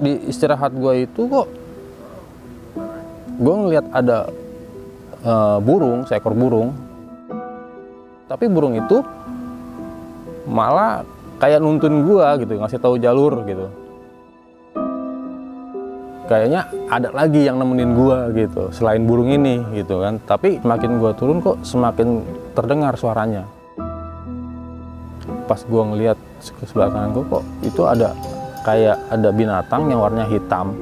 di istirahat gue itu kok gue ngeliat ada uh, burung seekor burung. Tapi burung itu malah kayak nuntun gue gitu ngasih tahu jalur gitu. Kayaknya ada lagi yang nemenin gua gitu selain burung ini gitu kan. Tapi semakin gua turun kok semakin terdengar suaranya. Pas gua ngelihat ke sebelah kanan gua kok itu ada kayak ada binatang yang warnanya hitam.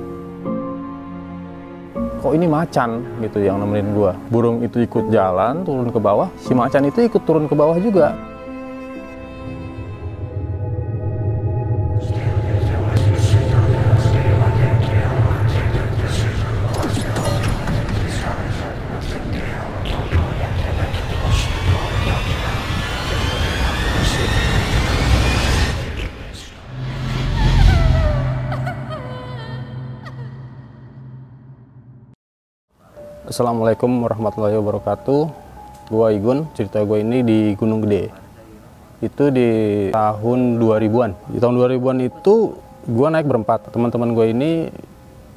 Kok ini macan gitu yang nemenin gua? Burung itu ikut jalan turun ke bawah. Si macan itu ikut turun ke bawah juga Assalamualaikum warahmatullahi wabarakatuh. Gua Igun, cerita gue ini di Gunung Gede. Itu di tahun 2000-an Di tahun 2000-an itu gue naik berempat. Teman-teman gue ini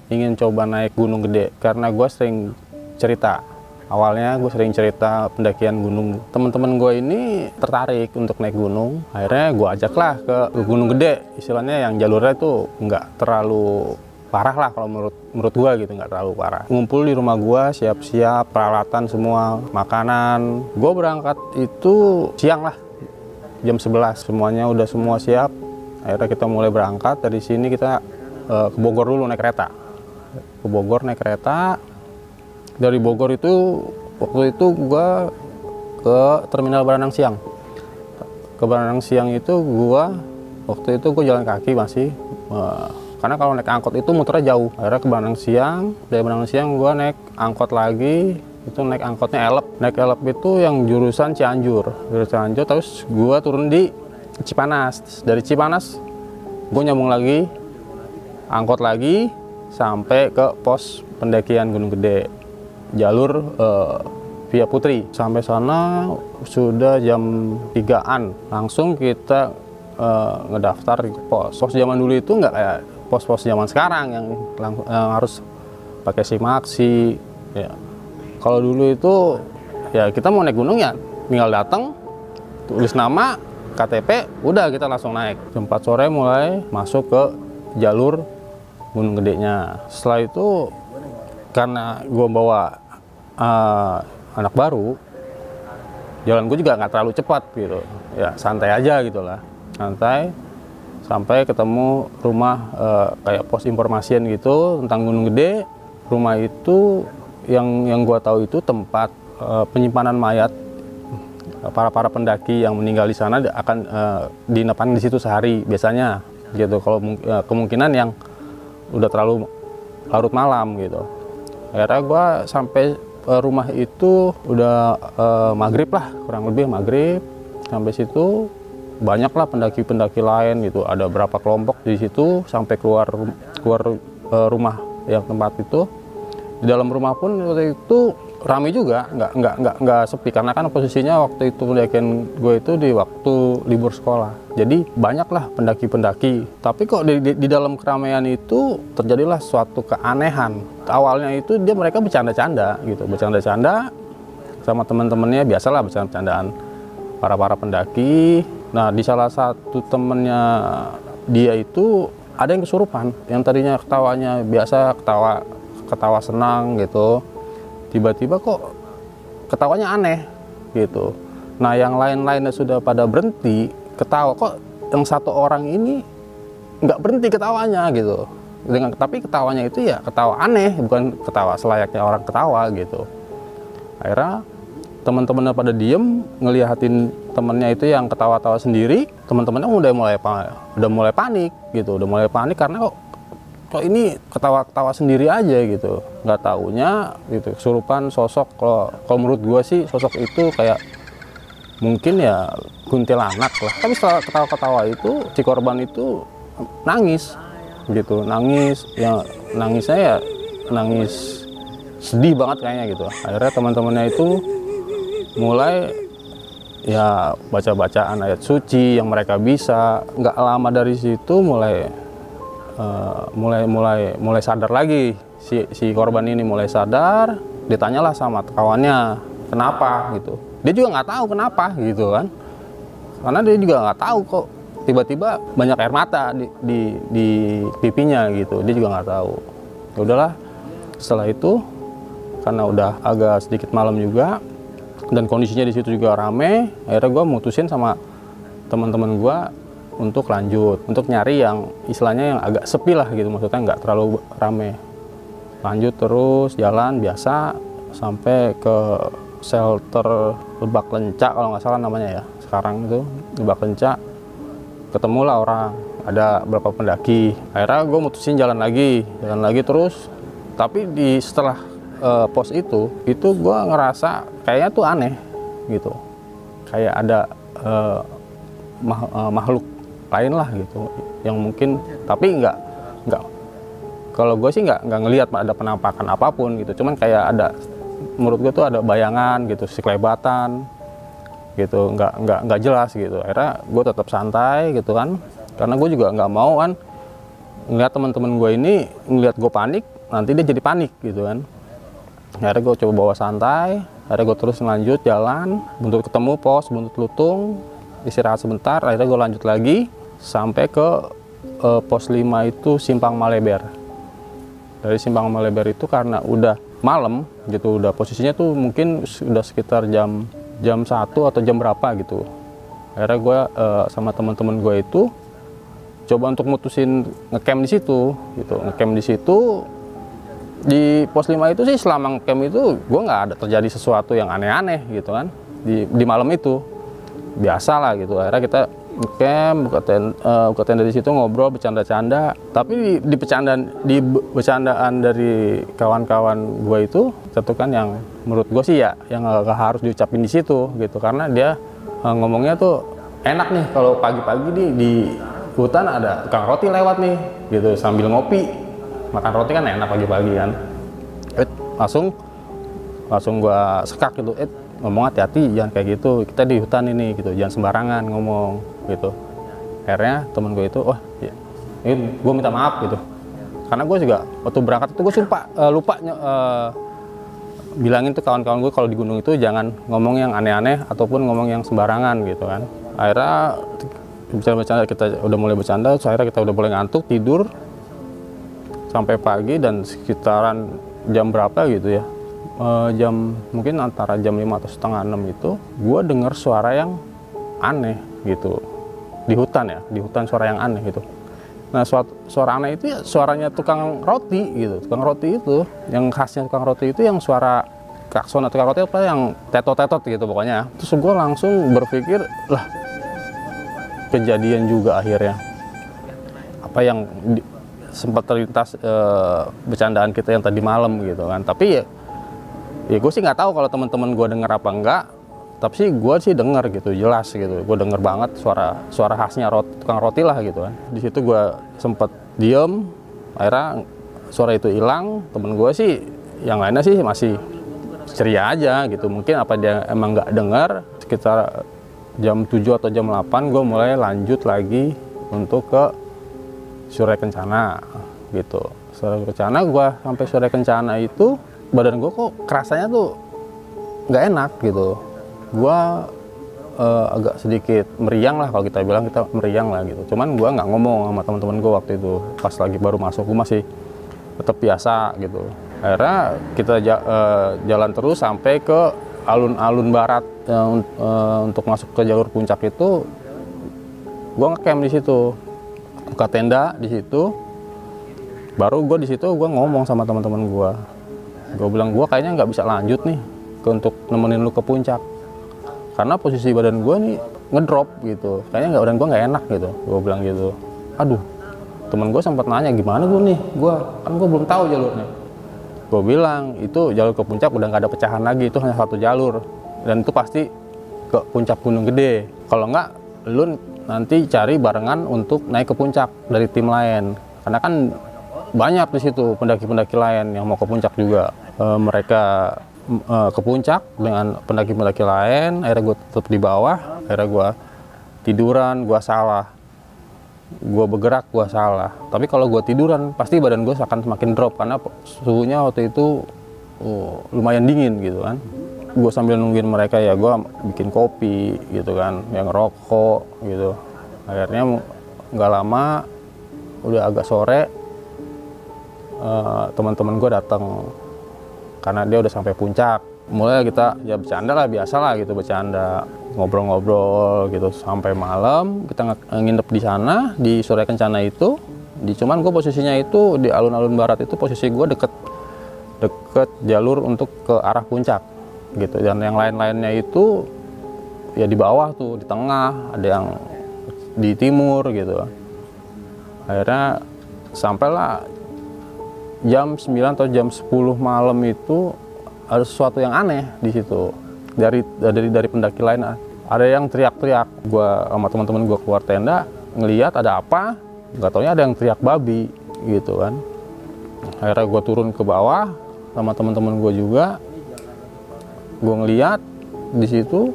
ingin coba naik Gunung Gede Karena gue sering cerita. Awalnya gue sering cerita pendakian gunung. Teman-teman gue ini tertarik untuk naik gunung. Akhirnya gue ajaklah ke Gunung Gede. Istilahnya yang jalurnya itu nggak terlalu parah lah kalau menurut menurut gua gitu nggak terlalu parah. Ngumpul di rumah gua siap-siap peralatan semua makanan. Gua berangkat itu siang lah jam 11 semuanya udah semua siap. Akhirnya kita mulai berangkat. Dari sini kita uh, ke Bogor dulu naik kereta. Ke Bogor naik kereta. Dari Bogor itu waktu itu gua ke terminal Baranang Siang. Ke Baranang Siang itu gua waktu itu gua jalan kaki masih uh, karena kalau naik angkot itu muternya jauh. Akhirnya ke Bandung Siang dari Bandung Siang gue naik angkot lagi itu naik angkotnya Elep. Naik Elep itu yang jurusan Cianjur. Jurusan Cianjur terus gue turun di Cipanas. Dari Cipanas gue nyambung lagi angkot lagi sampai ke pos pendakian Gunung Gede. Jalur uh, via Putri. Sampai sana sudah jam 3an langsung kita uh, ngedaftar di pos. Pos zaman dulu itu nggak kayak pos-pos zaman sekarang yang, yang harus pakai simaksi ya. Kalau dulu itu ya kita mau naik gunung ya tinggal datang tulis nama KTP udah kita langsung naik. Jam 4 sore mulai masuk ke jalur gunung gedenya. Setelah itu karena gue bawa uh, anak baru jalan gue juga nggak terlalu cepat gitu. Ya santai aja gitulah. Santai sampai ketemu rumah uh, kayak pos informasian gitu tentang Gunung Gede. Rumah itu yang yang gua tahu itu tempat uh, penyimpanan mayat para para pendaki yang meninggal di sana akan uh, dinapan di situ sehari biasanya gitu. Kalau uh, kemungkinan yang udah terlalu larut malam gitu. Akhirnya gua sampai uh, rumah itu udah uh, maghrib lah kurang lebih maghrib sampai situ banyaklah pendaki-pendaki lain gitu. Ada berapa kelompok di situ sampai keluar keluar e, rumah yang tempat itu. Di dalam rumah pun waktu itu ramai juga nggak nggak nggak nggak sepi. Karena kan posisinya waktu itu pendakian gue itu di waktu libur sekolah. Jadi banyaklah pendaki-pendaki. Tapi kok di, di, di dalam keramaian itu terjadilah suatu keanehan. Awalnya itu dia mereka bercanda-canda gitu. Bercanda-canda sama teman-temannya biasalah bercanda-candaan. Para para pendaki Nah, di salah satu temennya dia itu ada yang kesurupan, yang tadinya ketawanya biasa ketawa ketawa senang gitu. Tiba-tiba kok ketawanya aneh gitu. Nah, yang lain-lainnya sudah pada berhenti ketawa kok yang satu orang ini nggak berhenti ketawanya gitu. Dengan tapi ketawanya itu ya ketawa aneh, bukan ketawa selayaknya orang ketawa gitu. Akhirnya teman-temannya pada diem ngeliatin temennya itu yang ketawa-tawa sendiri teman-temannya udah mulai udah mulai panik gitu udah mulai panik karena kok kok ini ketawa-ketawa sendiri aja gitu. Nggak taunya gitu kesurupan sosok kalau kalau menurut gua sih sosok itu kayak mungkin ya kuntilanak lah. Tapi setelah ketawa-ketawa itu si korban itu nangis gitu nangis ya nangisnya ya nangis sedih banget kayaknya gitu. Akhirnya teman-temannya itu mulai ya baca-bacaan ayat suci yang mereka bisa. Nggak lama dari situ mulai uh, mulai mulai mulai sadar lagi. Si si korban ini mulai sadar ditanyalah sama kawannya kenapa? gitu. Dia juga nggak tahu kenapa gitu kan. Karena dia juga nggak tahu kok tiba-tiba banyak air mata di, di, di pipinya gitu. Dia juga nggak tahu. Ya udahlah setelah itu karena udah agak sedikit malam juga dan kondisinya di situ juga rame akhirnya gue mutusin sama teman-teman gue untuk lanjut untuk nyari yang istilahnya yang agak sepi lah gitu maksudnya nggak terlalu rame. Lanjut terus jalan biasa sampai ke shelter Lebak Lencak kalau nggak salah namanya ya sekarang itu Lebak Lencak ketemulah orang ada beberapa pendaki. Akhirnya gue mutusin jalan lagi jalan lagi terus. Tapi di setelah uh, pos itu itu gue ngerasa kayaknya tuh aneh gitu. Kayak ada uh, mah, uh, makhluk lain lah gitu yang mungkin tapi nggak nggak kalau gue sih nggak nggak ngelihat ada penampakan apa pun gitu. Cuman kayak ada menurut gue tuh ada bayangan gitu sekelebatan gitu. Nggak nggak nggak jelas gitu. Akhirnya gue tetap santai gitu kan. Karena gue juga nggak mau kan ngeliat teman-teman gue ini ngeliat gue panik nanti dia jadi panik gitu kan akhirnya gue coba bawa santai akhirnya gue terus lanjut jalan buntut ketemu pos buntut lutung istirahat sebentar akhirnya gue lanjut lagi sampai ke uh, pos 5 itu simpang Maleber dari simpang Maleber itu karena udah malam gitu udah posisinya tuh mungkin sudah sekitar jam jam satu atau jam berapa gitu. Akhirnya gue uh, sama teman-teman gue itu coba untuk mutusin ngecamp di situ gitu. Ngecamp di situ di pos 5 itu sih selama ngecamp itu gue nggak ada terjadi sesuatu yang aneh-aneh gitu kan. Di, di malam itu. Biasa lah gitu. Akhirnya kita camp buka, ten, uh, buka tenda di situ ngobrol bercanda-canda. Tapi di, di bercandaan di bercandaan dari kawan-kawan gue itu satu kan yang menurut gue sih ya yang gak harus diucapin di situ gitu. Karena dia uh, ngomongnya tuh enak nih. Kalau pagi-pagi di di hutan ada tukang roti lewat nih gitu sambil ngopi makan roti kan enak pagi-pagi kan? Eh, langsung langsung gue sekak gitu. Eh ngomong hati-hati jangan kayak gitu. Kita di hutan ini gitu. Jangan sembarangan ngomong gitu. Akhirnya temen gue itu oh ya, ini gue minta maaf gitu. Karena gue juga waktu berangkat itu gue sumpah uh, lupa uh, bilangin tuh kawan-kawan gue kalau di gunung itu jangan ngomong yang aneh-aneh ataupun ngomong yang sembarangan gitu kan. Akhirnya bercanda-bercanda kita udah mulai bercanda akhirnya kita udah mulai ngantuk tidur sampai pagi dan sekitaran jam berapa gitu ya. Uh, jam mungkin antara jam 5 atau setengah 6 itu gue dengar suara yang aneh gitu. Di hutan ya di hutan suara yang aneh gitu. Nah suara, suara aneh itu ya suaranya tukang roti gitu. Tukang roti itu yang khasnya tukang roti itu yang suara klakson tukang roti apa yang tetot-tetot gitu pokoknya. Terus gue langsung berpikir lah kejadian juga akhirnya. Apa yang sempat terlintas e, bercandaan kita yang tadi malam gitu kan. Tapi ya ya gue sih nggak tahu kalau teman-teman gue denger apa enggak. Tapi sih gue sih denger gitu jelas gitu. Gue denger banget suara suara khasnya roti, tukang roti lah gitu kan. Di situ gue sempet diem akhirnya suara itu hilang. Temen gue sih yang lainnya sih masih ceria aja gitu. Mungkin apa dia emang nggak dengar sekitar jam 7 atau jam 8 gue mulai lanjut lagi untuk ke Surya Kencana gitu. Surya Kencana gue sampai Surya Kencana itu badan gue kok kerasanya tuh nggak enak gitu. Gue uh, agak sedikit meriang lah kalau kita bilang kita meriang lah gitu. Cuman gue nggak ngomong sama teman-teman gue waktu itu pas lagi baru masuk gue masih tetap biasa gitu. Akhirnya kita uh, jalan terus sampai ke alun-alun barat uh, uh, untuk masuk ke jalur puncak itu gue ngecamp di situ buka tenda di situ. Baru gue di situ gue ngomong sama teman-teman gue gue bilang gue kayaknya nggak bisa lanjut nih ke untuk nemenin lu ke puncak. Karena posisi badan gue nih ngedrop gitu. Kayaknya nggak badan gue nggak enak gitu. Gue bilang gitu. Aduh temen gue sempat nanya gimana gue nih? Gue kan gue belum tahu jalurnya gue bilang itu jalur ke puncak udah nggak ada pecahan lagi itu hanya satu jalur. Dan itu pasti ke puncak gunung gede. Kalau nggak lu nanti cari barengan untuk naik ke puncak dari tim lain. Karena kan banyak di situ pendaki-pendaki lain yang mau ke puncak juga. E, mereka e, ke puncak dengan pendaki-pendaki lain akhirnya gue tetap di bawah akhirnya gue tiduran gue salah. Gue bergerak gue salah. Tapi kalau gue tiduran pasti badan gue akan semakin drop karena suhunya waktu itu oh, lumayan dingin gitu kan. Gue sambil nungguin mereka ya gue bikin kopi gitu kan yang rokok gitu. Akhirnya nggak lama udah agak sore uh, teman-teman gue datang karena dia udah sampai puncak. Mulai kita ya bercanda lah biasa lah gitu bercanda. Ngobrol-ngobrol gitu sampai malam kita nginep di sana di sore kencana itu. Di cuman gue posisinya itu di alun-alun barat itu posisi gue deket deket jalur untuk ke arah puncak gitu. Dan yang lain-lainnya itu ya di bawah tuh di tengah ada yang di timur gitu. Akhirnya sampailah jam 9 atau jam 10 malam itu ada sesuatu yang aneh di situ. Dari dari dari pendaki lain ada yang teriak-teriak. Gua sama teman-teman gua keluar tenda ngelihat ada apa nggak taunya ada yang teriak babi gitu kan. Akhirnya gua turun ke bawah sama teman-teman gua juga. Gua ngelihat di situ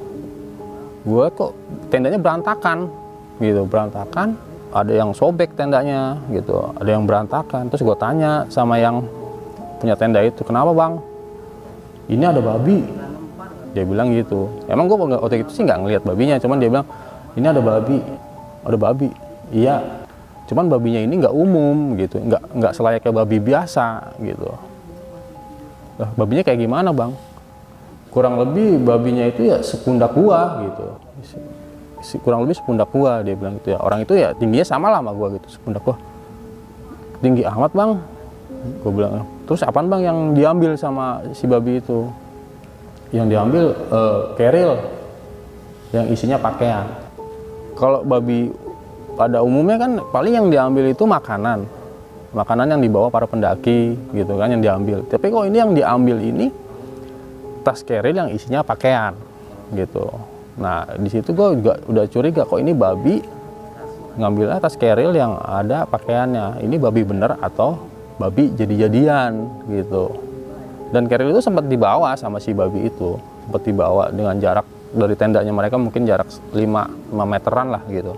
gua kok tendanya berantakan gitu. Berantakan ada yang sobek tendanya gitu. Ada yang berantakan. Terus gue tanya sama yang punya tenda itu kenapa bang? Ini ada babi. Dia bilang gitu. Emang gue waktu itu sih nggak ngelihat babinya cuman dia bilang ini ada babi. Ada babi? Iya. Cuman babinya ini nggak umum gitu. Nggak nggak selayaknya babi biasa gitu. Babinya kayak gimana bang kurang lebih babinya itu ya sepundak gua gitu. Kurang lebih sepundak gua dia bilang gitu ya. Orang itu ya tingginya sama lah sama gua gitu sepundak gua. Tinggi amat bang. Gue bilang terus apa bang yang diambil sama si babi itu? Yang diambil uh, keril yang isinya pakaian. Kalau babi pada umumnya kan paling yang diambil itu makanan. Makanan yang dibawa para pendaki gitu kan yang diambil. Tapi kok ini yang diambil ini tas keril yang isinya pakaian gitu. Nah di situ gue juga udah curiga kok ini babi ngambilnya tas keril yang ada pakaiannya? Ini babi bener atau babi jadi-jadian gitu. Dan Keril itu sempat dibawa sama si babi itu sempat dibawa dengan jarak dari tendanya mereka mungkin jarak 5, 5 meteran lah gitu.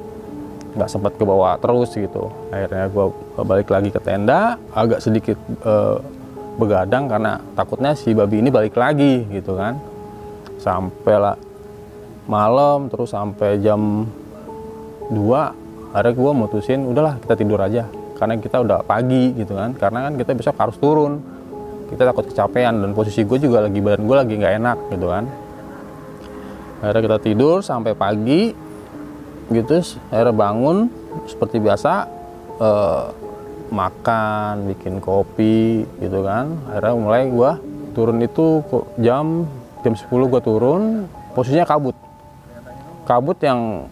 Nggak sempat ke bawah terus gitu. Akhirnya gue balik lagi ke tenda agak sedikit uh, begadang karena takutnya si babi ini balik lagi gitu kan. Sampai lah malam terus sampai jam 2 akhirnya gue mutusin udahlah kita tidur aja. Karena kita udah pagi gitu kan. Karena kan kita besok harus turun. Kita takut kecapean dan posisi gue juga lagi badan gue lagi nggak enak gitu kan. Akhirnya kita tidur sampai pagi gitu. Akhirnya bangun seperti biasa eh, makan bikin kopi gitu kan. Akhirnya mulai gue turun itu jam jam 10 gue turun posisinya kabut. Kabut yang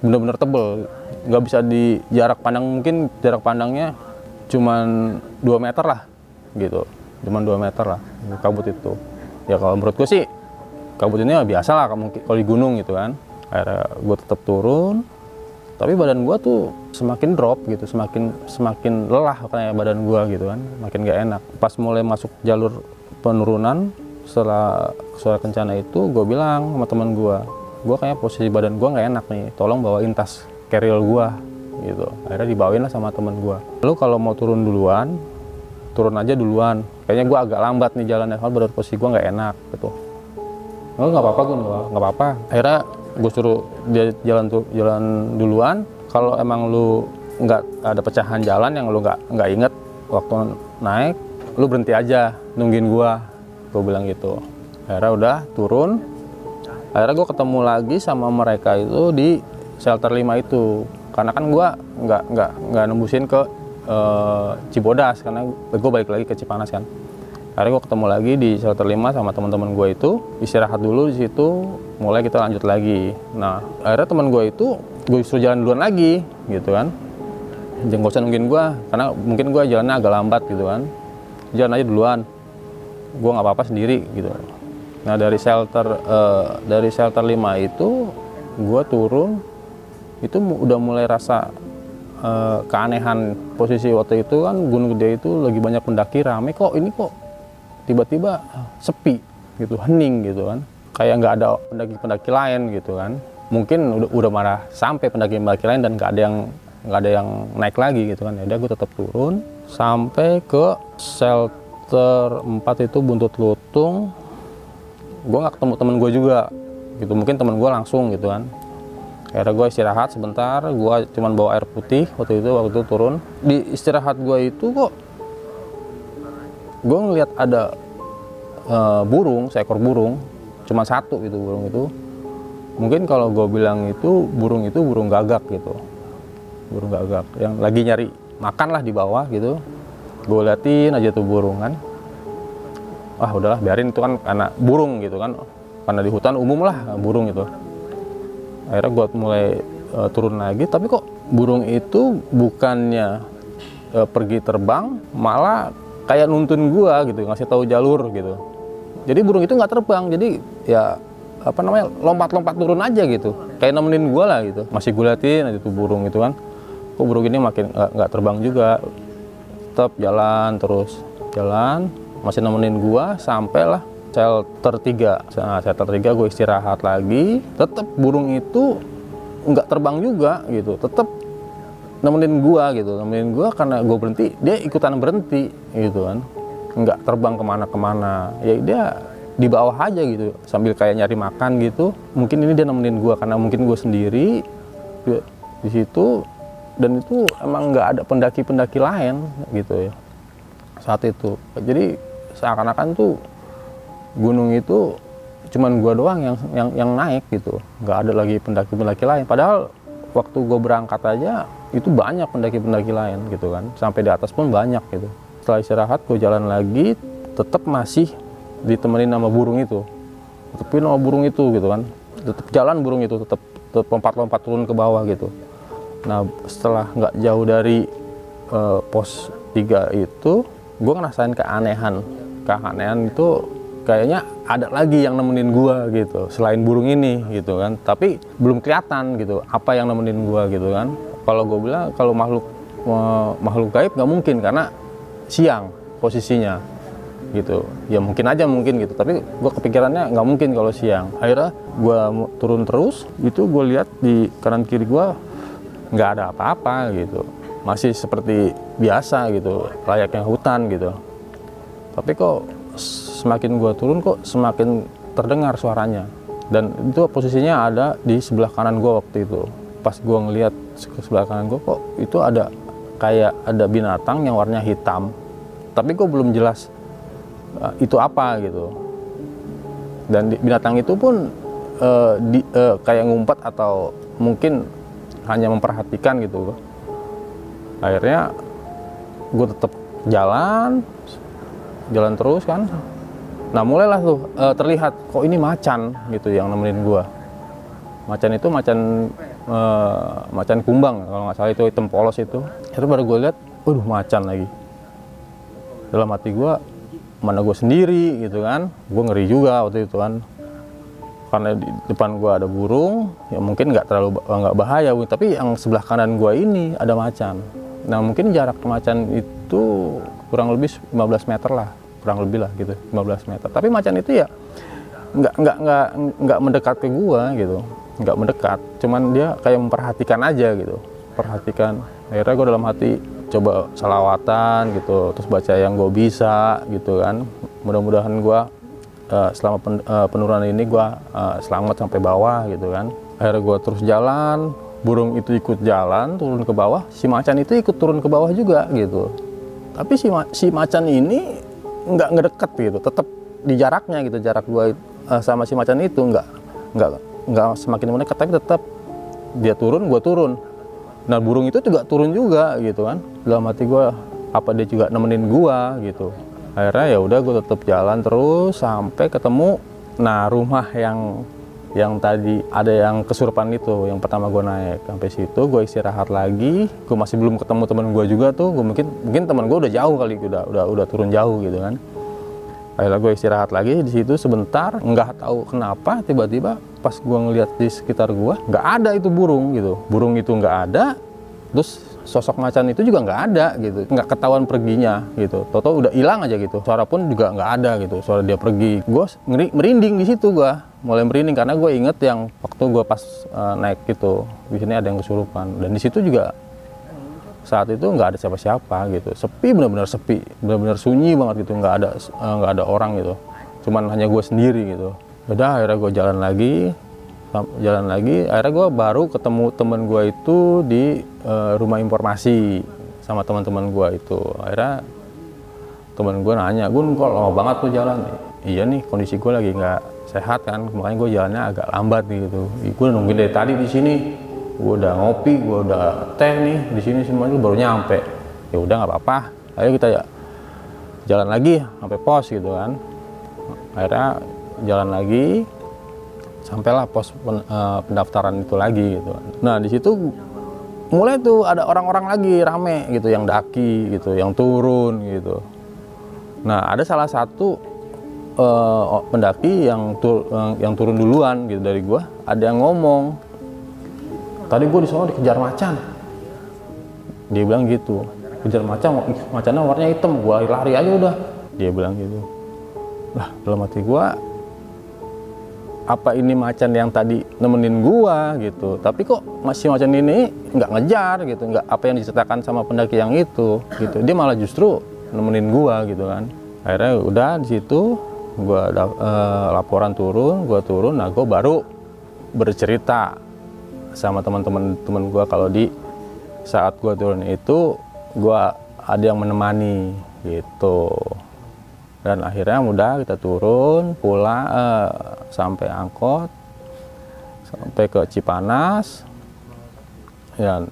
benar-benar tebel. Nggak bisa di jarak pandang mungkin jarak pandangnya cuman 2 meter lah gitu. Cuman 2 meter lah kabut itu. Ya kalau menurut gue sih kabut ini biasa lah kalau di gunung gitu kan. Akhirnya gue tetap turun. Tapi badan gue tuh semakin drop gitu semakin semakin lelah kayak badan gue gitu kan makin gak enak. Pas mulai masuk jalur penurunan setelah suara kencana itu gue bilang sama teman gue gue kayak posisi badan gue nggak enak nih tolong bawain tas keril gua gitu. Akhirnya dibawain lah sama temen gua. Lalu kalau mau turun duluan turun aja duluan. Kayaknya gua agak lambat nih jalannya soal badan posisi gua nggak enak gitu. Oh nggak apa-apa gue nggak apa-apa. Akhirnya gue suruh dia jalan tuh jalan duluan kalau emang lu nggak ada pecahan jalan yang lu nggak nggak inget waktu naik lu berhenti aja nungguin gua. Gue bilang gitu. Akhirnya udah turun. Akhirnya gue ketemu lagi sama mereka itu di shelter 5 itu. Karena kan gue nggak nggak nggak nembusin ke uh, Cibodas karena gue balik lagi ke Cipanas kan. Akhirnya gue ketemu lagi di shelter 5 sama teman-teman gue itu. Istirahat dulu di situ mulai kita lanjut lagi. Nah akhirnya teman gue itu gue suruh jalan duluan lagi gitu kan. Usah nungguin gue karena mungkin gue jalannya agak lambat gitu kan. Jalan aja duluan. Gue nggak apa-apa sendiri gitu. Nah dari shelter uh, dari shelter 5 itu gue turun itu udah mulai rasa uh, keanehan posisi waktu itu kan Gunung Gede itu lagi banyak pendaki rame kok ini kok. Tiba-tiba sepi gitu hening gitu kan. Kayak nggak ada pendaki-pendaki lain gitu kan mungkin udah, udah marah sampai pendaki-pendaki lain dan nggak ada yang nggak ada yang naik lagi gitu kan. Ya udah gue tetap turun sampai ke shelter 4 itu buntut lutung. Gue nggak ketemu temen gue juga gitu mungkin temen gue langsung gitu kan. Akhirnya gue istirahat sebentar gue cuman bawa air putih waktu itu waktu itu turun. Di istirahat gue itu kok gue ngeliat ada uh, burung seekor burung cuma satu gitu burung itu mungkin kalau gue bilang itu burung itu burung gagak gitu. Burung gagak yang lagi nyari makan lah di bawah gitu. Gue liatin aja tuh burung kan. Ah udahlah biarin itu kan karena burung gitu kan. Karena di hutan umum lah burung itu. Akhirnya gue mulai uh, turun lagi. Tapi kok burung itu bukannya uh, pergi terbang malah kayak nuntun gua gitu ngasih tahu jalur gitu. Jadi burung itu nggak terbang. Jadi ya apa namanya lompat-lompat turun aja gitu. Kayak nemenin gua lah gitu. Masih gue liatin aja tuh burung itu kan. Kok burung ini makin nggak terbang juga. Tetap jalan terus. Jalan masih nemenin gua sampailah shelter 3 nah, shelter 3 gue istirahat lagi. Tetap burung itu nggak terbang juga gitu. Tetap nemenin gua gitu. Nemenin gua karena gue berhenti dia ikutan berhenti gitu kan. Nggak terbang ke mana-kemana. Ya dia di bawah aja gitu sambil kayak nyari makan gitu. Mungkin ini dia nemenin gua karena mungkin gue sendiri di situ. Dan itu emang nggak ada pendaki-pendaki lain gitu ya saat itu. Jadi seakan-akan tuh gunung itu cuman gua doang yang yang yang naik gitu. Nggak ada lagi pendaki-pendaki lain. Padahal waktu gue berangkat aja itu banyak pendaki-pendaki lain gitu kan. Sampai di atas pun banyak gitu. Setelah istirahat gue jalan lagi tetap masih ditemenin sama burung itu. Tetepin sama burung itu gitu kan. Tetap jalan burung itu tetap lompat-lompat turun ke bawah gitu. Nah setelah nggak jauh dari uh, pos 3 itu gue ngerasain keanehan. Keanehan itu kayaknya ada lagi yang nemenin gua gitu selain burung ini gitu kan. Tapi belum kelihatan gitu apa yang nemenin gua gitu kan. Kalau gue bilang kalau makhluk makhluk gaib nggak mungkin karena siang posisinya gitu. Ya mungkin aja mungkin gitu. Tapi gue kepikirannya nggak mungkin kalau siang. Akhirnya gue turun terus itu gue lihat di kanan kiri gue nggak ada apa-apa gitu. Masih seperti biasa gitu layaknya hutan gitu. Tapi kok semakin gue turun kok semakin terdengar suaranya. Dan itu posisinya ada di sebelah kanan gue waktu itu. Pas gue ngeliat ke sebelah kanan gue kok itu ada kayak ada binatang yang warnanya hitam. Tapi gue belum jelas uh, itu apa gitu. Dan di, binatang itu pun uh, di, uh, kayak ngumpet atau mungkin hanya memperhatikan gitu. Akhirnya gue tetap jalan jalan terus kan. Nah mulailah tuh uh, terlihat kok ini macan gitu yang nemenin gue macan itu macan uh, macan kumbang kalau nggak salah itu hitam polos itu. Itu baru gue lihat waduh macan lagi. Dalam hati gue mana gue sendiri gitu kan. Gue ngeri juga waktu itu kan. Karena di depan gue ada burung ya mungkin nggak terlalu nggak bahaya tapi yang sebelah kanan gue ini ada macan. Nah mungkin jarak macan itu kurang lebih 15 meter lah. Kurang lebih lah gitu 15 meter. Tapi macan itu ya nggak nggak nggak nggak mendekat ke gua gitu. Nggak mendekat cuman dia kayak memperhatikan aja gitu. Perhatikan. Akhirnya gue dalam hati coba salawatan gitu terus baca yang gue bisa gitu kan. Mudah-mudahan gue uh, selama pen, uh, penurunan ini gue uh, selamat sampai bawah gitu kan. Akhirnya gue terus jalan burung itu ikut jalan turun ke bawah si macan itu ikut turun ke bawah juga gitu. Tapi si, ma si macan ini nggak ngedeket gitu tetap di jaraknya gitu jarak gue uh, sama si macan itu nggak nggak nggak semakin mendekat tapi tetap dia turun gue turun nah burung itu juga turun juga gitu kan. Dalam hati gue apa dia juga nemenin gue gitu. Akhirnya ya udah gue tetap jalan terus sampai ketemu nah rumah yang yang tadi ada yang kesurupan itu yang pertama gue naik. Sampai situ gue istirahat lagi gue masih belum ketemu teman gue juga tuh. Gue mungkin mungkin teman gue udah jauh kali udah udah udah turun jauh gitu kan. Akhirnya gue istirahat lagi di situ sebentar nggak tahu kenapa tiba-tiba pas gue ngeliat di sekitar gue nggak ada itu burung gitu. Burung itu nggak ada terus sosok macan itu juga nggak ada gitu. Nggak ketahuan perginya gitu. Toto udah hilang aja gitu. Suara pun juga nggak ada gitu suara dia pergi. Gue merinding di situ gue mulai merinding karena gue inget yang waktu gue pas uh, naik gitu. Di sini ada yang kesurupan. Dan di situ juga saat itu nggak ada siapa-siapa gitu. Sepi benar-benar sepi. Benar-benar sunyi banget gitu. Nggak ada eh, nggak ada orang gitu. Cuman hanya gue sendiri gitu udah akhirnya gue jalan lagi. Jalan lagi. Akhirnya gue baru ketemu temen gue itu di eh, rumah informasi sama teman-teman gue itu. Akhirnya temen gue nanya gue kok lama banget tuh jalan? Iya nih kondisi gue lagi nggak sehat kan. Makanya gue jalannya agak lambat gitu. Gue nungguin dari tadi di sini. Gue udah ngopi gue udah teh nih di sini semuanya baru nyampe. Ya udah nggak apa-apa. Ayo kita ya jalan lagi sampai pos gitu kan. Akhirnya jalan lagi sampailah pos pen- eh, pendaftaran itu lagi gitu. Nah di situ mulai tuh ada orang-orang lagi rame gitu yang daki gitu yang turun gitu. Nah ada salah satu eh, pendaki yang tur- yang- yang turun duluan gitu dari gua ada yang ngomong tadi gua di sana dikejar macan. Dia bilang gitu kejar macan macannya warnanya hitam gua lari aja udah. Dia bilang gitu lah dalam hati gua apa ini macan yang tadi nemenin gua gitu. Tapi kok masih macan ini nggak ngejar gitu nggak apa yang diceritakan sama pendaki yang itu gitu. Dia malah justru nemenin gua gitu kan. Akhirnya udah di situ gua eh, laporan turun gua turun nah gua baru bercerita sama teman-teman teman gua. Kalau di saat gua turun itu gua ada yang menemani gitu dan akhirnya udah kita turun pulang eh, sampai angkot sampai ke Cipanas. Dan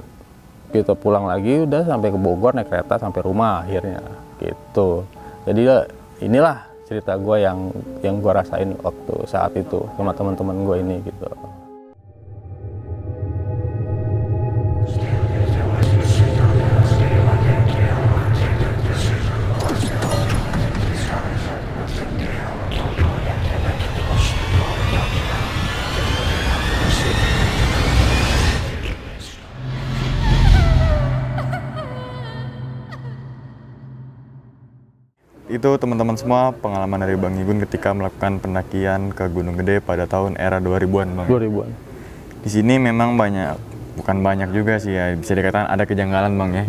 kita pulang lagi udah sampai ke Bogor naik kereta sampai rumah akhirnya. Gitu. Jadi ya, inilah cerita gue yang yang gue rasain waktu saat itu sama teman-teman gue ini gitu Itu teman-teman semua pengalaman dari Bang Igun ketika melakukan pendakian ke Gunung Gede pada tahun era 2000-an, Bang. 2000-an Di sini memang banyak, bukan banyak juga sih ya, bisa dikatakan ada kejanggalan, Bang ya.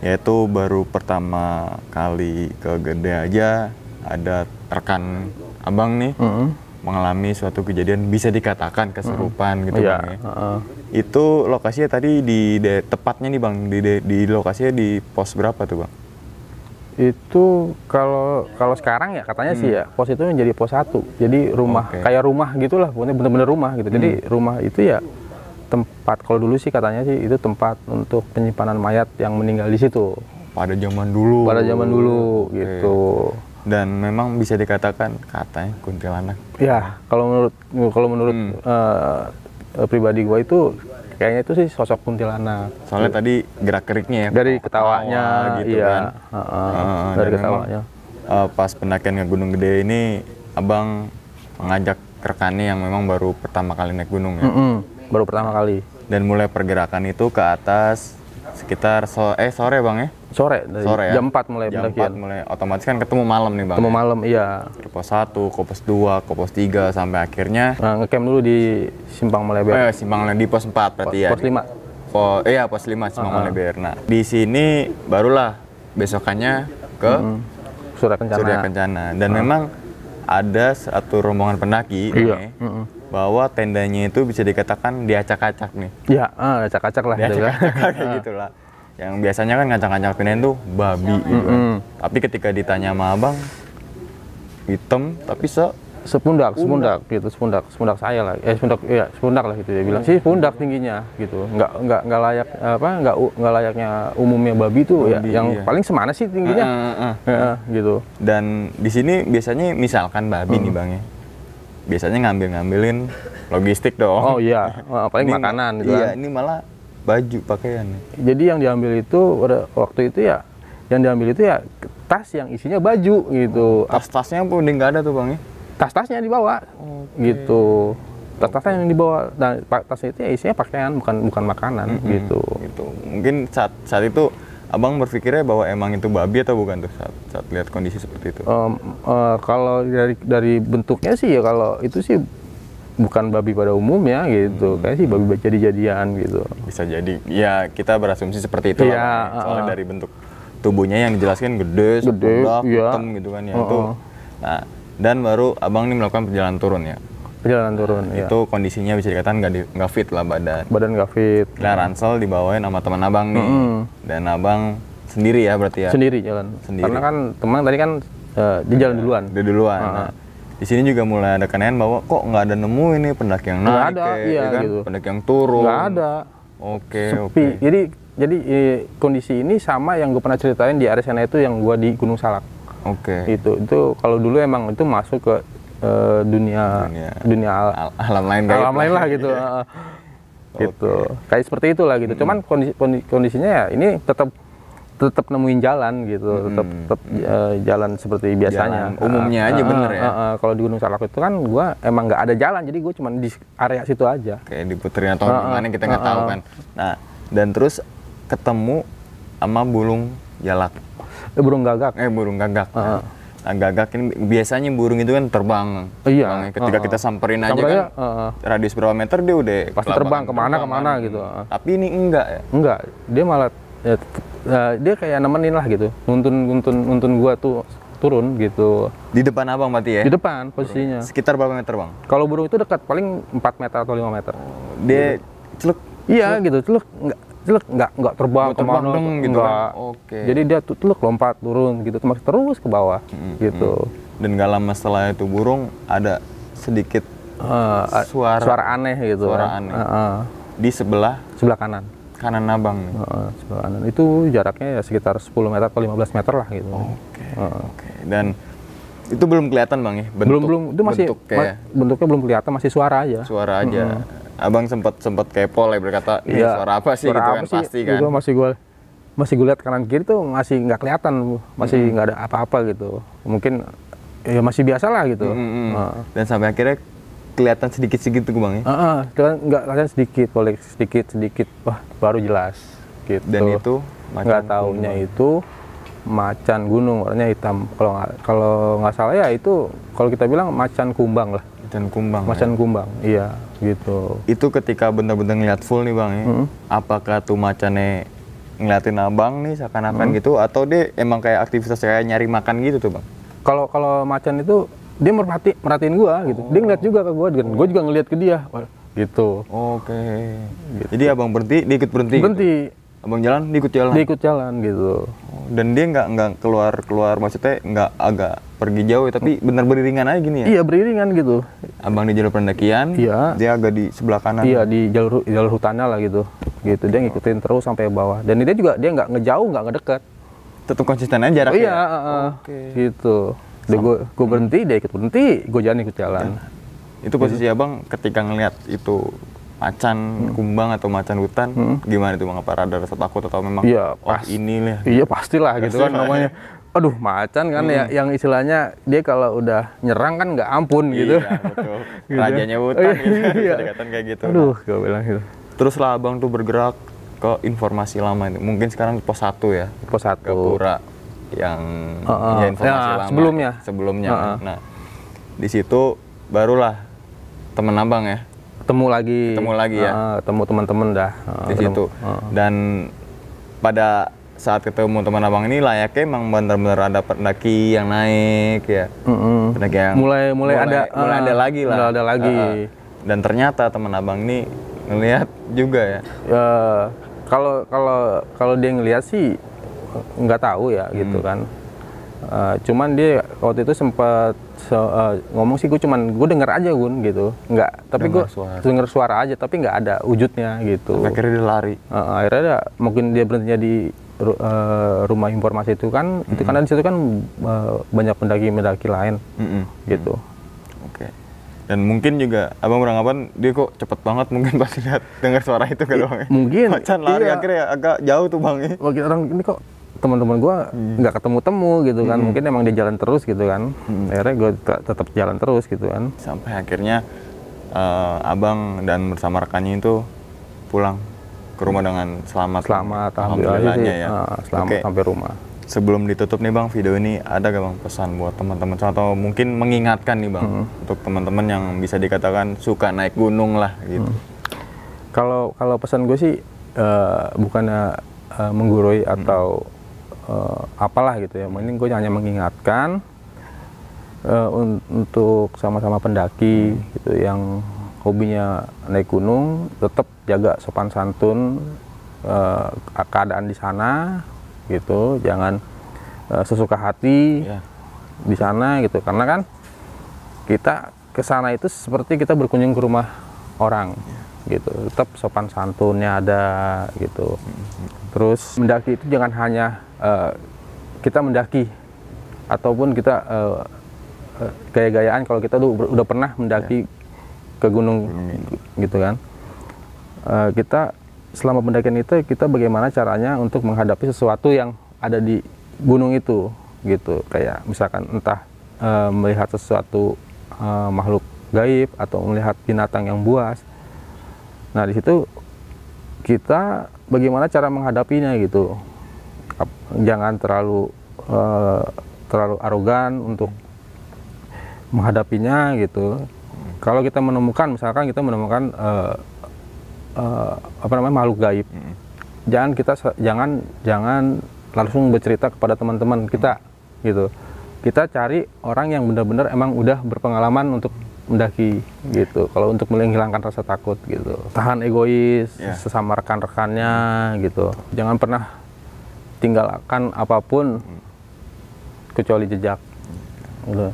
Yaitu baru pertama kali ke Gede aja ada rekan Abang nih Mm-mm. mengalami suatu kejadian bisa dikatakan keserupan gitu, Iya, Bang ya. heeh. Itu lokasinya tadi di de- tepatnya nih Bang, di de- di lokasinya di pos berapa tuh, Bang? Itu kalau kalau sekarang ya katanya sih ya pos itu menjadi pos satu jadi rumah Oke. kayak rumah gitulah pokoknya bener-bener rumah gitu jadi rumah itu ya tempat kalau dulu sih katanya sih itu tempat untuk penyimpanan mayat yang meninggal di situ Pada zaman dulu. pada zaman dulu Oke. gitu Dan memang bisa dikatakan katanya kuntilanak. ya kalau menurut kalau menurut Hmm. eh, pribadi gua itu kayaknya itu sih sosok kuntilanak Soalnya tadi gerak geriknya ya. dari ketawa ketawanya gitu iya kan. heeh, Heeh, dari dan ketawanya memang, eh, pas pendakian ke Gunung Gede ini, abang mengajak rekannya yang memang baru pertama kali naik gunung ya. Mm-mm, baru pertama kali Dan mulai pergerakan itu ke atas sekitar so eh sore bang ya. Sore dari Sore ya. jam 4 mulai Jam pendakian 4 mulai otomatis kan ketemu malam nih bang. ketemu malam iya Dari pos 1, ke pos 2, ke pos 3 sampai akhirnya Nah, ngecamp dulu di Simpang Meleber. eh, Simpang di pos 4 berarti ya. Pos 5. Po, iya pos 5 Simpang Maleber. Nah, di sini barulah besokannya ke Surya Kencana. Surya Kencana. Dan memang ada satu rombongan pendaki Iya. nih, bahwa tendanya itu bisa dikatakan diacak-acak nih. Iya, ah, acak-acak lah. Diacak-acak gitu lah. Yang biasanya kan ngacak-ngacak pindahin tuh babi gitu. kan. Mm-mm. Tapi ketika ditanya sama abang, hitam tapi se Sepundak, sepundak gitu, sepundak, sepundak saya lah. Eh, sepundak, iya, sepundak lah gitu dia bilang. Sih sepundak tingginya gitu. Nggak nggak nggak layak apa nggak u- nggak layaknya umumnya babi tuh ya. Babi, Yang iya. paling semana sih tingginya? Heeh, heeh. Heeh, gitu. Dan di sini biasanya misalkan babi nih bang ya, biasanya ngambil-ngambilin logistik dong. Oh iya, paling Ini- makanan gitu Iya, kan. ini malah baju pakaian. Jadi yang diambil itu pada waktu itu ya, yang diambil itu ya tas yang isinya baju gitu. Tas-tasnya pun udah nggak ada tuh bang ya. tas-tasnya dibawa gitu tas-tasnya yang dibawa dan pa- tasnya itu ya isinya pakaian bukan bukan makanan gitu Gitu. Mungkin saat saat itu abang berpikirnya bahwa emang itu babi atau bukan tuh saat saat lihat kondisi seperti itu. Em, eh, kalau dari dari bentuknya sih ya kalau itu sih bukan babi pada umumnya gitu kayak sih babi jadi-jadian gitu Bisa jadi. Ya kita berasumsi seperti itu Iya, lah. Ya. Soalnya uh-uh. dari bentuk tubuhnya yang dijelaskan gede, Gede, sebelah, iya. hitam gitu kan ya itu. Uh-uh. Nah, dan baru abang ini melakukan perjalanan turun ya. perjalanan turun ya Itu kondisinya bisa dikatakan nggak di- nggak fit lah badan. badan gak fit Nah, ransel dibawain sama teman abang nih. Dan abang sendiri ya berarti ya. sendiri jalan Sendiri. karena kan teman tadi kan eh, dia jalan duluan Udah duluan. Nah, di sini juga mulai ada kenaian bahwa kok nggak ada nemu ini pendaki yang naik ada, kayak, iya, ya kan? gitu. pendaki yang turun. nggak ada Oke, sepi oke. jadi jadi eh, kondisi ini sama yang gue pernah ceritain di Aresana itu yang gue di Gunung Salak Oke. itu itu kalau dulu emang itu masuk ke eh, dunia Dunia. dunia al- Al- alam lain alam lain lah gitu heeh. gitu kayak seperti itulah gitu cuman kondisi, kondi- kondisinya ya ini tetap tetap nemuin jalan gitu tetap tetap eh, jalan seperti biasanya Jalan umumnya aja Heeh, bener ya? heeh. kalau di Gunung Salak itu kan gua emang nggak ada jalan jadi gue cuman di area situ aja Kayak diputerin atau gimana kita nggak tahu kan. Nah, dan terus ketemu sama bulung jalak. eh, burung gagak Eh, burung gagak. Nah, gagak ini biasanya burung itu kan terbang. Iya, ya. Ketika heeh. kita samperin aja Sampai kan, aja, heeh. radius berapa meter dia udah Pasti terbang ke mana, terbang ke mana kan. gitu. Tapi ini enggak ya. enggak dia malah ya, eh, dia kayak nemenin lah gitu nuntun nuntun nuntun gua tuh turun gitu Di depan abang berarti ya. di depan posisinya Sekitar berapa meter bang? kalau burung itu dekat paling 4 meter atau 5 meter Dia celuk iya gitu celuk enggak celuk enggak enggak terbang Oh, terbang ke mana deng gitu kan? Oke. jadi dia tuh celuk lompat turun gitu terus terus ke bawah gitu dan gak lama setelah itu burung ada sedikit Eh, Suara. suara aneh gitu Suara kan. aneh. Eh, eh. di sebelah sebelah kanan kanan abang nih. Eh, sebelah kanan itu jaraknya ya sekitar 10 meter atau 15 meter lah gitu Oke. Eh. Oke. Dan itu belum kelihatan bang ya? Bentuk, belum belum itu masih bentuk kayak ma- bentuknya belum kelihatan masih suara aja suara aja. Abang sempat sempat kepo lah berkata, Iya. suara apa sih Suara gitu apa kan sih? pasti kan. Masih gue masih gue lihat kanan kiri tuh masih nggak kelihatan, masih nggak ada apa-apa gitu. Mungkin ya masih biasa lah gitu. Mm, mm. Heeh. Dan sampai akhirnya kelihatan sedikit-sedikit tuh bang ya. Heeh, cuman nggak kelihatan sedikit, boleh sedikit sedikit, wah baru jelas. Gitu. Dan itu macan nggak taunya itu macan gunung warnanya hitam. Kalau nggak kalau nggak salah ya itu kalau kita bilang macan kumbang lah, Dan kumbang. ya. macan kumbang. Iya, gitu. Itu ketika bener-bener ngeliat full nih bang ya. Apakah tuh macannya ngeliatin abang nih seakan-akan gitu atau dia emang kayak aktivitas kayak nyari makan gitu tuh bang? kalau kalau macan itu dia merhati merhatiin gua gitu dia ngeliat juga ke gua dan gua juga ngeliat ke dia Wah, gitu Oke. Jadi abang berhenti, dia ikut berhenti. gitu? berhenti Abang jalan, dia ikut jalan. dia ikut jalan gitu Oh, Dan dia nggak nggak keluar keluar maksudnya nggak agak pergi jauh tapi benar beriringan aja gini ya. iya beriringan gitu Abang di jalur pendakian, Iya. dia agak di sebelah kanan. iya di jalur jalur hutannya lah gitu gitu dia ngikutin terus sampai bawah dan dia juga dia nggak ngejauh nggak ngedekat Tetap konsisten aja oh, jaraknya. iya ya? heeh. Oke. gitu gua gua berhenti dia ikut berhenti gua jalan ikut jalan Itu posisi abang ketika ngelihat itu macan kumbang atau macan hutan, gimana itu bang? Apa ada rasa takut atau memang Iya, oh pas. ini lah. Iya pastilah gitu kan namanya. Aduh macan kan ya yang istilahnya dia kalau udah nyerang kan nggak ampun gitu. Iya, betul. Gitu. Rajanya hutan gitu. Iya. Kayak gitu. Aduh gue bilang gitu. Teruslah abang tuh bergerak ke informasi lama itu. Mungkin sekarang pos 1 ya. Pos satu. Yang Heeh. ya informasi Ya, lama sebelumnya. sebelumnya Heeh. kan. nah di situ barulah temen abang ya Ketemu lagi. Ketemu lagi ya? Heeh, ketemu teman-teman dah. Heeh, di ketemu. situ Heeh. dan pada saat ketemu teman abang ini layaknya emang benar-benar ada pendaki yang naik ya Mm-mm. pendaki yang Mulai mulai ada mulai ada lagi lah mulai ada lagi. Heeh. dan ternyata teman abang ini ngelihat juga ya Ya, kalau kalau kalau dia ngelihat sih nggak tahu ya Hmm. gitu kan. Eh, cuman dia waktu itu sempat se- eh, ngomong sih gue cuman gue denger aja gun gitu nggak tapi gue denger suara aja tapi nggak ada wujudnya gitu akhirnya dia lari Eh, akhirnya ada, mungkin dia berhentinya di eh, rumah informasi itu kan itu karena di situ kan eh, banyak pendaki-pendaki lain Mm-mm. gitu Oke. Dan mungkin juga abang beranggapan dia kok cepet banget mungkin pas lihat dengar suara itu kan bang. mungkin, Macan lari iya. akhirnya agak jauh tuh bang. ya. bagi orang ini kok teman-teman gua nggak ketemu temu gitu kan mungkin emang dia jalan terus gitu kan akhirnya gue tetap jalan terus gitu kan Sampai akhirnya eh, abang dan bersama rekannya itu pulang ke rumah dengan selamat. selamat alhamdulillah Alhamdulillahnya sih ya. ah, selamat Oke. sampai rumah sebelum ditutup nih bang video ini ada gak bang pesan buat teman-teman atau mungkin mengingatkan nih bang Hmm. untuk teman-teman yang bisa dikatakan suka naik gunung lah gitu. Hmm. Kalau kalau pesan gue sih eh, bukannya eh, menggurui atau eh, apalah gitu ya. Mending gue hanya mengingatkan eh, un- untuk sama-sama pendaki gitu yang hobinya naik gunung tetap jaga sopan santun eh, keadaan di sana gitu. Jangan eh, sesuka hati Ya. di sana gitu karena kan kita ke sana itu seperti kita berkunjung ke rumah orang gitu tetap sopan santunnya ada gitu terus mendaki itu jangan hanya eh, kita mendaki ataupun kita eh, gaya-gayaan kalau kita udah, udah pernah mendaki ke gunung gitu kan. Eh, kita selama pendakian itu kita bagaimana caranya untuk menghadapi sesuatu yang ada di gunung itu gitu. Kayak misalkan entah eh, melihat sesuatu eh, makhluk gaib atau melihat binatang yang buas. Nah di situ kita bagaimana cara menghadapinya gitu jangan terlalu eh, terlalu arogan untuk menghadapinya gitu. Kalau kita menemukan misalkan kita menemukan eh, eh, apa namanya makhluk gaib jangan kita jangan jangan langsung bercerita kepada teman-teman kita gitu. Kita cari orang yang benar-benar emang udah berpengalaman untuk mendaki gitu. Kalau untuk menghilangkan rasa takut gitu. Tahan egois Ya. sesama rekan-rekannya gitu. Jangan pernah tinggalkan apa pun kecuali jejak. Gitu.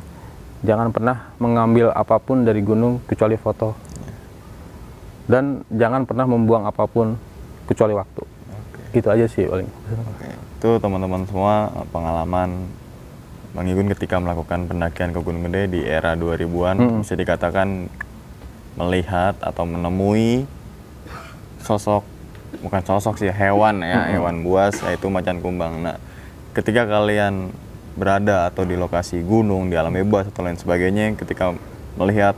jangan pernah mengambil apa pun dari gunung kecuali foto. Dan jangan pernah membuang apa pun kecuali waktu. Itu aja sih paling. Oke, itu teman-teman semua eh, pengalaman Bang Igun ketika melakukan pendakian ke Gunung Gede di era 2000-an bisa dikatakan melihat atau menemui sosok bukan sosok sih hewan ya hewan buas yaitu macan kumbang. Nah, ketika kalian berada atau di lokasi gunung di alam bebas atau lain sebagainya ketika melihat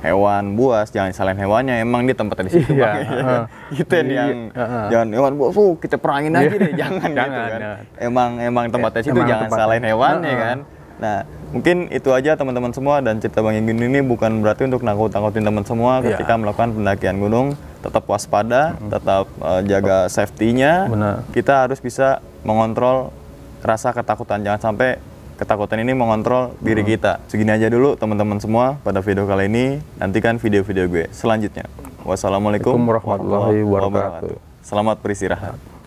hewan buas jangan salahin hewannya emang dia tempatnya di situ Iya, heeh. gitu yang Iya, yang heeh. jangan hewan buas "Fuh, kita perangin aja deh jangan, gitu Jangan, kan jangan. emang emang tempatnya situ Emang jangan tempatnya. salahin hewan ya Heeh. kan nah mungkin itu aja teman-teman semua dan cerita bang Ingin ini bukan berarti untuk nakut-nakutin teman semua Iya. ketika melakukan pendakian gunung tetap waspada tetap eh, jaga safety-nya. Kita harus bisa mengontrol rasa ketakutan. Jangan sampai ketakutan ini mengontrol diri kita. Segini aja dulu teman-teman semua pada video kali ini. Nantikan video-video gue selanjutnya. Wassalamualaikum warahmatullahi wabarakatuh. selamat beristirahat